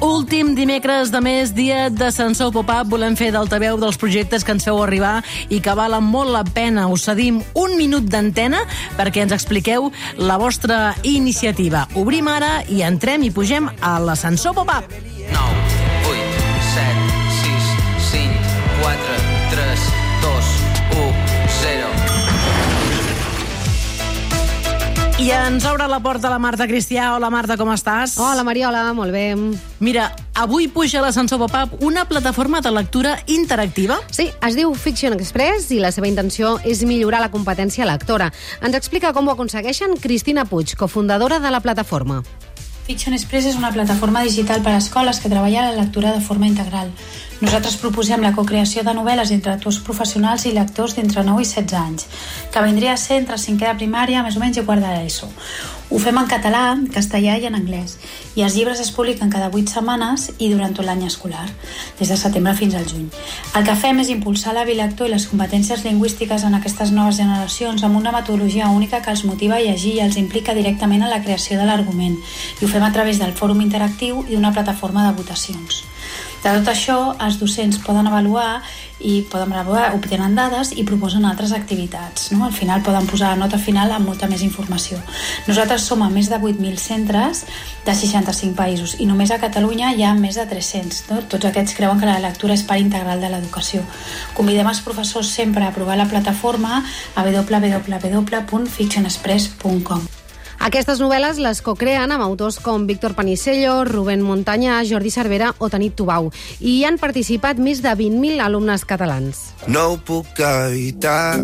Últim dimecres de mes, dia de Sensor Pop-Up, volem fer d'altaveu dels projectes que ens feu arribar i que valen molt la pena. Us cedim un minut d'antena perquè ens expliqueu la vostra iniciativa. Obrim ara i entrem i pugem a l'ascensor Pop-Up. I ens obre la porta la Marta Cristià. Hola, Marta, com estàs? Hola, Mariola, molt bé. Mira, avui puja a l'ascensor Pop-Up una plataforma de lectura interactiva. Sí, es diu Fiction Express i la seva intenció és millorar la competència lectora. Ens explica com ho aconsegueixen Cristina Puig, cofundadora de la plataforma. Fiction Express és una plataforma digital per a escoles que treballa la lectura de forma integral. Nosaltres proposem la cocreació de novel·les entre autors professionals i lectors d'entre 9 i 16 anys, que vindria a ser entre cinquè de primària, més o menys, i quart de l'ESO. Ho fem en català, en castellà i en anglès, i els llibres es publiquen cada 8 setmanes i durant tot l'any escolar, des de setembre fins al juny. El que fem és impulsar l'hàbil lector i les competències lingüístiques en aquestes noves generacions amb una metodologia única que els motiva a llegir i els implica directament en la creació de l'argument, i ho fem a través del fòrum interactiu i d'una plataforma de votacions. De tot això, els docents poden avaluar i poden avaluar, obtenen dades i proposen altres activitats. No? Al final poden posar la nota final amb molta més informació. Nosaltres som a més de 8.000 centres de 65 països i només a Catalunya hi ha més de 300. No? Tots aquests creuen que la lectura és part integral de l'educació. Convidem els professors sempre a provar la plataforma a www.fictionexpress.com. Aquestes novel·les les cocreen amb autors com Víctor Panicello, Rubén Montanyà, Jordi Cervera o Tanit Tubau. I hi han participat més de 20.000 alumnes catalans. No ho puc evitar,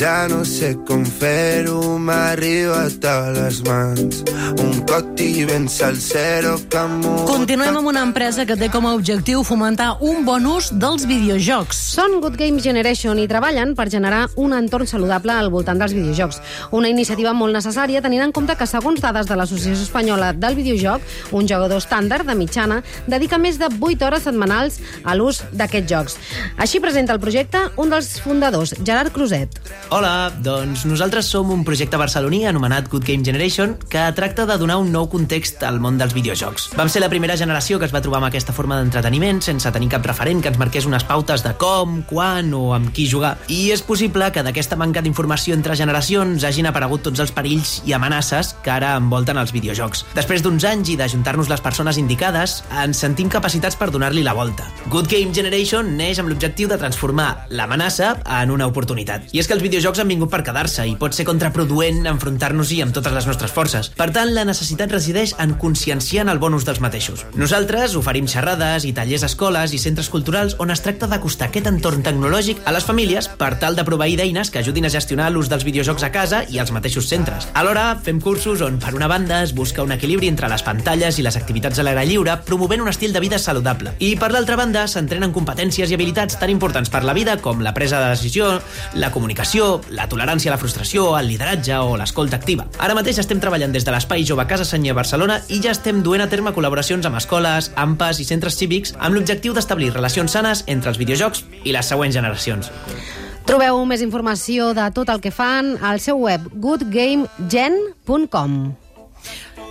ja no sé com fer-ho, m'ha arribat a les mans. Un coti ben salsero que m'ho... Continuem amb una empresa que té com a objectiu fomentar un bon ús dels videojocs. Són Good Game Generation i treballen per generar un entorn saludable al voltant dels videojocs. Una iniciativa molt necessària tenint en compte que, segons dades de l'Associació Espanyola del Videojoc, un jugador estàndard de mitjana dedica més de 8 hores setmanals a l'ús d'aquests jocs. Així presenta el projecte un dels fundadors, Gerard Cruzet. Hola, doncs nosaltres som un projecte barceloní anomenat Good Game Generation que tracta de donar un nou context al món dels videojocs. Vam ser la primera generació que es va trobar amb aquesta forma d'entreteniment sense tenir cap referent que ens marqués unes pautes de com, quan o amb qui jugar. I és possible que d'aquesta manca d'informació entre generacions hagin aparegut tots els perills i amenaces que ara envolten els videojocs. Després d'uns anys i d'ajuntar-nos les persones indicades, ens sentim capacitats per donar-li la volta. Good Game Generation neix amb l'objectiu de transformar l'amenaça en una oportunitat. I és que els videojocs han vingut per quedar-se i pot ser contraproduent enfrontar-nos-hi amb totes les nostres forces. Per tant, la necessitat resideix en conscienciar en el bon ús dels mateixos. Nosaltres oferim xerrades i tallers a escoles i centres culturals on es tracta d'acostar aquest entorn tecnològic a les famílies per tal de proveir d'eines que ajudin a gestionar l'ús dels videojocs a casa i als mateixos centres. Alhora, fem cursos on, per una banda, es busca un equilibri entre les pantalles i les activitats a l'aire lliure, promovent un estil de vida saludable. I, per l'altra banda, s'entrenen competències i habilitats tan importants per la vida com la presa de decisió, la comunicació, la tolerància a la frustració, el lideratge o l'escolta activa. Ara mateix estem treballant des de l'Espai Jove Casa Senyer Barcelona i ja estem duent a terme col·laboracions amb escoles, AMPAs i centres cívics amb l'objectiu d'establir relacions sanes entre els videojocs i les següents generacions. Trobeu més informació de tot el que fan al seu web goodgamegen.com.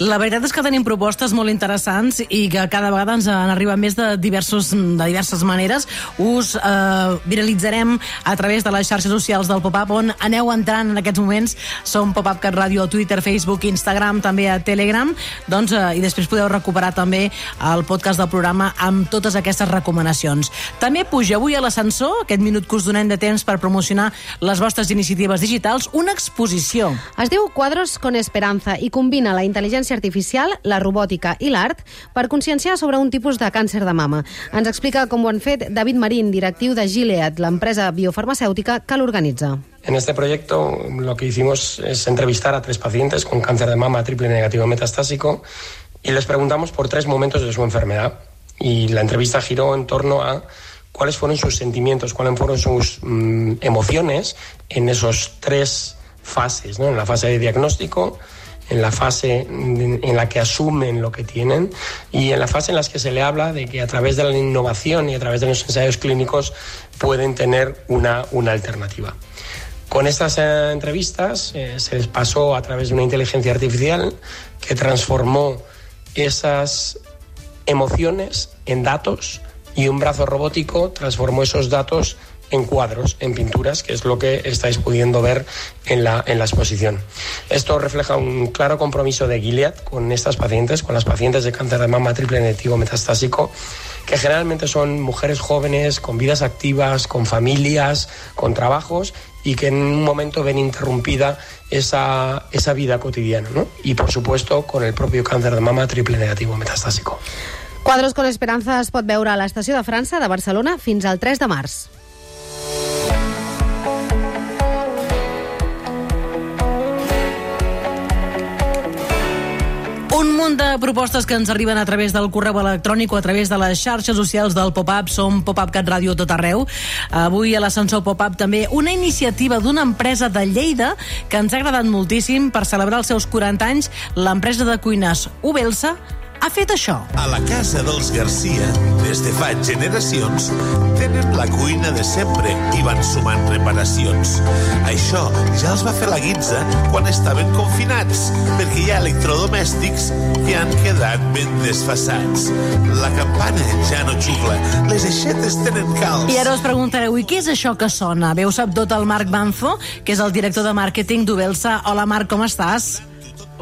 La veritat és que tenim propostes molt interessants i que cada vegada ens en arriben més de, diversos, de diverses maneres. Us eh, viralitzarem a través de les xarxes socials del Pop-Up on aneu entrant en aquests moments. Som Pop-Up Cat Radio a Twitter, Facebook, Instagram, també a Telegram. Doncs, eh, I després podeu recuperar també el podcast del programa amb totes aquestes recomanacions. També puja avui a l'ascensor, aquest minut que us donem de temps per promocionar les vostres iniciatives digitals, una exposició. Es diu Quadros con Esperanza i combina la intel·ligència artificial, la robòtica i l'art per conscienciar sobre un tipus de càncer de mama. Ens explica com ho han fet David Marín, directiu de Gilead, l'empresa biofarmacèutica que l'organitza. En este proyecto lo que hicimos es entrevistar a tres pacientes con cáncer de mama triple negativo metastásico y les preguntamos por tres momentos de su enfermedad. Y la entrevista giró en torno a cuáles fueron sus sentimientos, cuáles fueron sus mm, emociones en esos tres fases, ¿no? en la fase de diagnóstico, en la fase en la que asumen lo que tienen y en la fase en la que se le habla de que a través de la innovación y a través de los ensayos clínicos pueden tener una, una alternativa. Con estas eh, entrevistas eh, se les pasó a través de una inteligencia artificial que transformó esas emociones en datos y un brazo robótico transformó esos datos en cuadros, en pinturas, que es lo que estáis pudiendo ver en la, en la exposición. Esto refleja un claro compromiso de Gilead con estas pacientes, con las pacientes de cáncer de mama triple negativo metastásico, que generalmente son mujeres jóvenes, con vidas activas, con familias, con trabajos y que en un momento ven interrumpida esa, esa vida cotidiana. ¿no? Y por supuesto con el propio cáncer de mama triple negativo metastásico. Quadros con Esperanza es pot veure a l'estació de França de Barcelona fins al 3 de març. De propostes que ens arriben a través del correu electrònic o a través de les xarxes socials del Pop-Up. Som Pop-Up Cat Ràdio tot arreu. Avui a l'ascensor Pop-Up també una iniciativa d'una empresa de Lleida que ens ha agradat moltíssim per celebrar els seus 40 anys. L'empresa de cuines Ubelsa ha fet això. A la casa dels Garcia, des de fa generacions, tenen la cuina de sempre i van sumant reparacions. Això ja els va fer la guitza quan estaven confinats, perquè hi ha electrodomèstics que han quedat ben desfassats. La campana ja no xucla, les aixetes tenen calç. I ara us preguntareu, i què és això que sona? Veu sap tot el Marc Banzo, que és el director de màrqueting d'Ubelsa. Hola Marc, com estàs?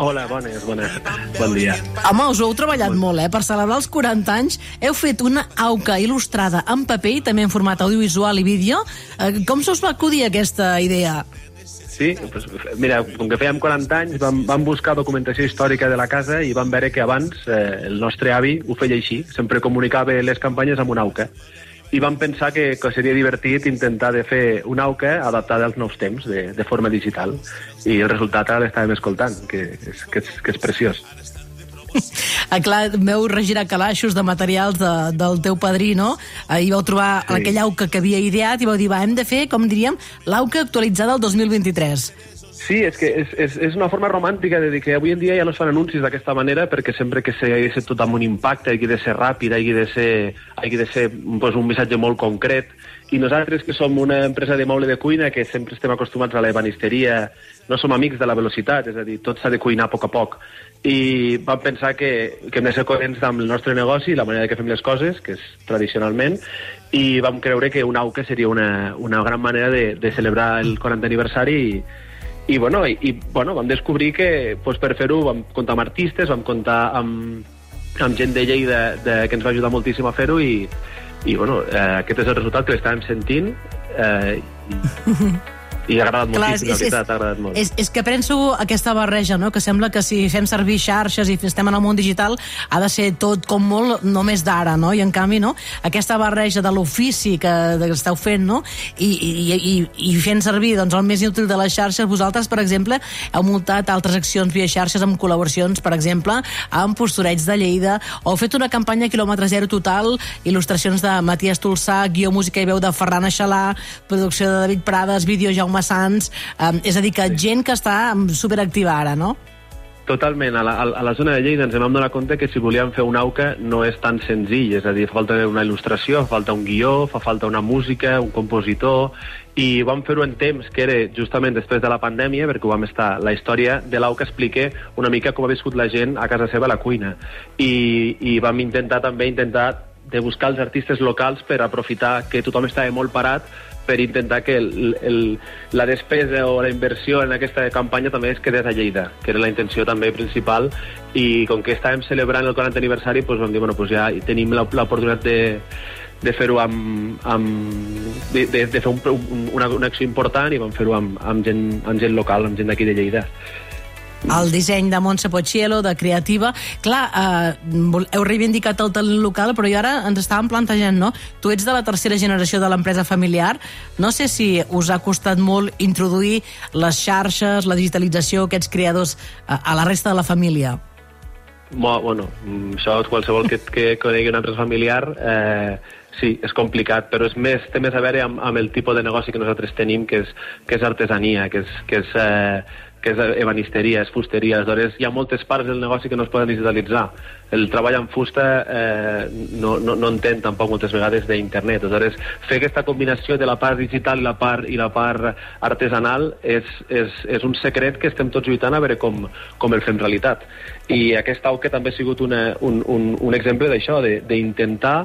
Hola, bones, bones. Bon dia. Home, us heu treballat molt, eh? Per celebrar els 40 anys heu fet una auca il·lustrada en paper i també en format audiovisual i vídeo. Eh, Com se us va acudir aquesta idea? Sí, pues, mira, com que fèiem 40 anys, vam, vam buscar documentació històrica de la casa i vam veure que abans eh, el nostre avi ho feia així, sempre comunicava les campanyes amb una auca. I vam pensar que, que seria divertit intentar de fer una auca adaptada als nous temps, de, de forma digital. I el resultat ara l'estàvem escoltant, que és, que és, que és preciós. Ah, clar, veu regirar calaixos de materials de, del teu padrí, no? Eh, I vau trobar Sí. aquella auca que havia ideat i vau dir, va, hem de fer, com diríem, l'auca actualitzada al 2023. Sí, és que és, és, és una forma romàntica de dir que avui en dia ja no es fan anuncis d'aquesta manera perquè sempre que sigui de ser tot amb un impacte, hagi de ser ràpid, hagi de ser, hagi de ser pues, un missatge molt concret. I nosaltres, que som una empresa de moble de cuina, que sempre estem acostumats a la ebanisteria, no som amics de la velocitat, és a dir, tot s'ha de cuinar a poc a poc. I vam pensar que, que hem de ser coherents amb el nostre negoci, la manera que fem les coses, que és tradicionalment, i vam creure que una AUCA seria una, una gran manera de, de celebrar el 40 aniversari i, i, bueno, i, i bueno, vam descobrir que pues, per fer-ho vam comptar amb artistes, vam comptar amb, amb gent de Lleida de, que ens va ajudar moltíssim a fer-ho i, i bueno, eh, aquest és el resultat que l'estàvem sentint eh, i, i ha agradat Clar, moltíssim, la veritat, ha agradat molt. És, és que penso aquesta barreja, no? que sembla que si fem servir xarxes i estem en el món digital ha de ser tot com molt només d'ara, no? I en canvi, no? Aquesta barreja de l'ofici que, que esteu fent, no? I, i, i, i fent servir doncs, el més útil de les xarxes, vosaltres, per exemple, heu muntat altres accions via xarxes amb col·laboracions, per exemple, amb Postureig de Lleida, o heu fet una campanya quilòmetre zero total, il·lustracions de Matías Tolsà, guió, música i veu de Ferran Aixalà, producció de David Prades, vídeo Jaume Sans, eh, és a dir, que gent que està superactiva ara, no? Totalment. A la, a la zona de Lleida ens vam donar compte que si volíem fer una auca no és tan senzill, és a dir, fa falta una il·lustració, fa falta un guió, fa falta una música, un compositor, i vam fer-ho en temps que era justament després de la pandèmia, perquè ho vam estar... La història de l'auca explica una mica com ha viscut la gent a casa seva a la cuina. I, i vam intentar també intentar de buscar els artistes locals per aprofitar que tothom estava molt parat per intentar que el, el, la despesa o la inversió en aquesta campanya també es quedés a Lleida, que era la intenció també principal, i com que estàvem celebrant el 40 aniversari, doncs vam dir, bueno, doncs ja tenim l'oportunitat de, de fer-ho amb, amb de, de, fer un, una, una acció important i vam fer-ho amb, amb, gent, amb gent local, amb gent d'aquí de Lleida. El disseny de Montse Pochielo, de Creativa. Clar, eh, heu reivindicat el talent local, però i ara ens estàvem plantejant, no? Tu ets de la tercera generació de l'empresa familiar. No sé si us ha costat molt introduir les xarxes, la digitalització, aquests creadors a, a la resta de la família. Bueno, mm, això qualsevol que, que conegui una empresa familiar eh, sí, és complicat, però és més, té més a veure amb, amb el tipus de negoci que nosaltres tenim, que és, que és artesania, que és, que és eh, que és ebanisteria, és fusteria. Aleshores, hi ha moltes parts del negoci que no es poden digitalitzar. El treball en fusta eh, no, no, no entén tampoc moltes vegades d'internet. Aleshores, fer aquesta combinació de la part digital i la part, i la part artesanal és, és, és un secret que estem tots lluitant a veure com, com el fem realitat. I aquest auque també ha sigut una, un, un, un exemple d'això, d'intentar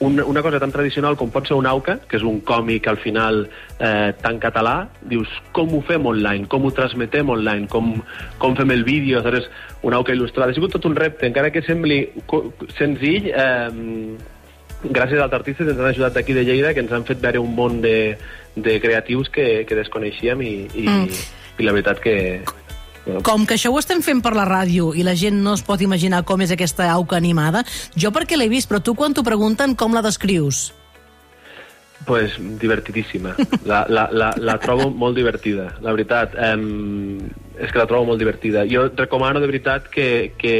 una, una cosa tan tradicional com pot ser un auca, que és un còmic al final eh, tan català, dius, com ho fem online, com ho transmetem online, com, com fem el vídeo, aleshores, un auca il·lustrat. Ha sigut tot un repte, encara que sembli senzill, eh, gràcies als artistes ens han ajudat d'aquí de Lleida, que ens han fet veure un món de, de creatius que, que desconeixíem i, i, mm. i la veritat que... Com que això ho estem fent per la ràdio i la gent no es pot imaginar com és aquesta auca animada, jo perquè l'he vist, però tu quan t'ho pregunten com la descrius? pues divertidíssima. La, la, la, la trobo molt divertida, la veritat. Um, és que la trobo molt divertida. Jo recomano de veritat que, que,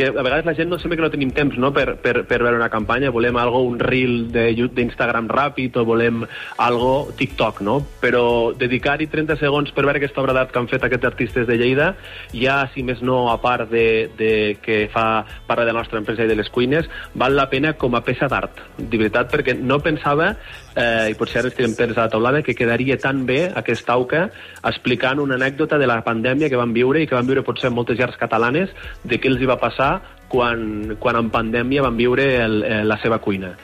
que a vegades la gent no sembla que no tenim temps no? per, per, per veure una campanya, volem algo, un reel d'Instagram ràpid o volem algo TikTok, no? Però dedicar-hi 30 segons per veure aquesta obra d'art que han fet aquests artistes de Lleida, ja, si més no, a part de, de que fa part de la nostra empresa i de les cuines, val la pena com a peça d'art, de veritat, perquè no pensava, eh, i potser ara estirem pedres a la taulada, que quedaria tan bé aquesta auca explicant una anècdota de la pandèmia que van viure i que van viure potser moltes llars catalanes de què els hi va passar quan, quan en pandèmia van viure el, eh, la seva cuina.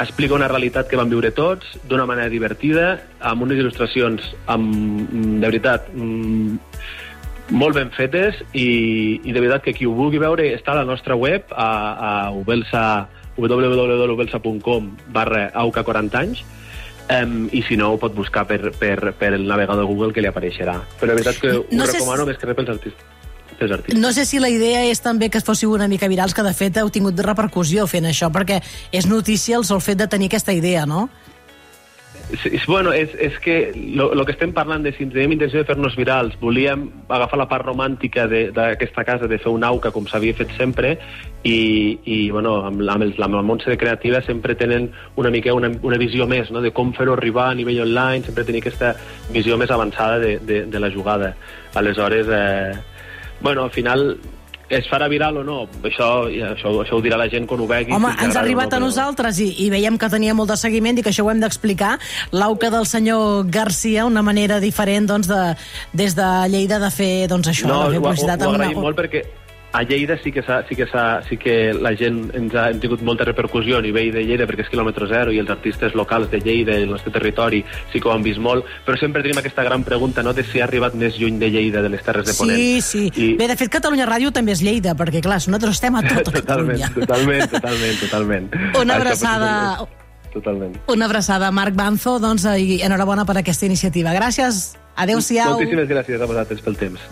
Explica una realitat que van viure tots d'una manera divertida, amb unes il·lustracions amb, de veritat mm, molt ben fetes i, i de veritat que qui ho vulgui veure està a la nostra web a, a ubelsa, www.ubelsa.com barra auca 40 anys Um, i si no ho pot buscar per, per, per el navegador Google que li apareixerà però de veritat que ho No sé recomano si- més que res pels artistes, artistes. No sé si la idea és també que fóssiu una mica virals, que de fet heu tingut repercussió fent això, perquè és notícia el sol fet de tenir aquesta idea, no? Sí, bueno, és, és que el que estem parlant de si tenim intenció de fer-nos virals, volíem agafar la part romàntica d'aquesta casa, de fer un auca com s'havia fet sempre, i, i bueno, amb, amb, el, amb la Montse de Creativa sempre tenen una mica una, una visió més no? de com fer-ho arribar a nivell online, sempre tenir aquesta visió més avançada de, de, de la jugada. Aleshores, eh, bueno, al final es farà viral o no? Això, això, això ho dirà la gent quan ho vegi. Home, ens ha arribat no, a nosaltres i, i veiem que tenia molt de seguiment i que això ho hem d'explicar. L'auca del senyor Garcia, una manera diferent doncs, de, des de Lleida de fer doncs, això, no, ho, ho, publicitat. ho amb agraïm molt perquè a Lleida sí que, sí que, sí que la gent ens ha hem tingut molta repercussió a nivell de Lleida perquè és quilòmetre zero i els artistes locals de Lleida i el nostre territori sí que ho han vist molt, però sempre tenim aquesta gran pregunta no, de si ha arribat més lluny de Lleida, de les Terres de Ponent. Sí, sí. I... Bé, de fet, Catalunya Ràdio també és Lleida, perquè, clar, nosaltres estem a tota Totalment, Catalunya. totalment, totalment, totalment. Una abraçada... Totalment. Una abraçada, Marc Banzo, doncs, i enhorabona per aquesta iniciativa. Gràcies, adeu-siau. Moltíssimes gràcies a vosaltres pel temps.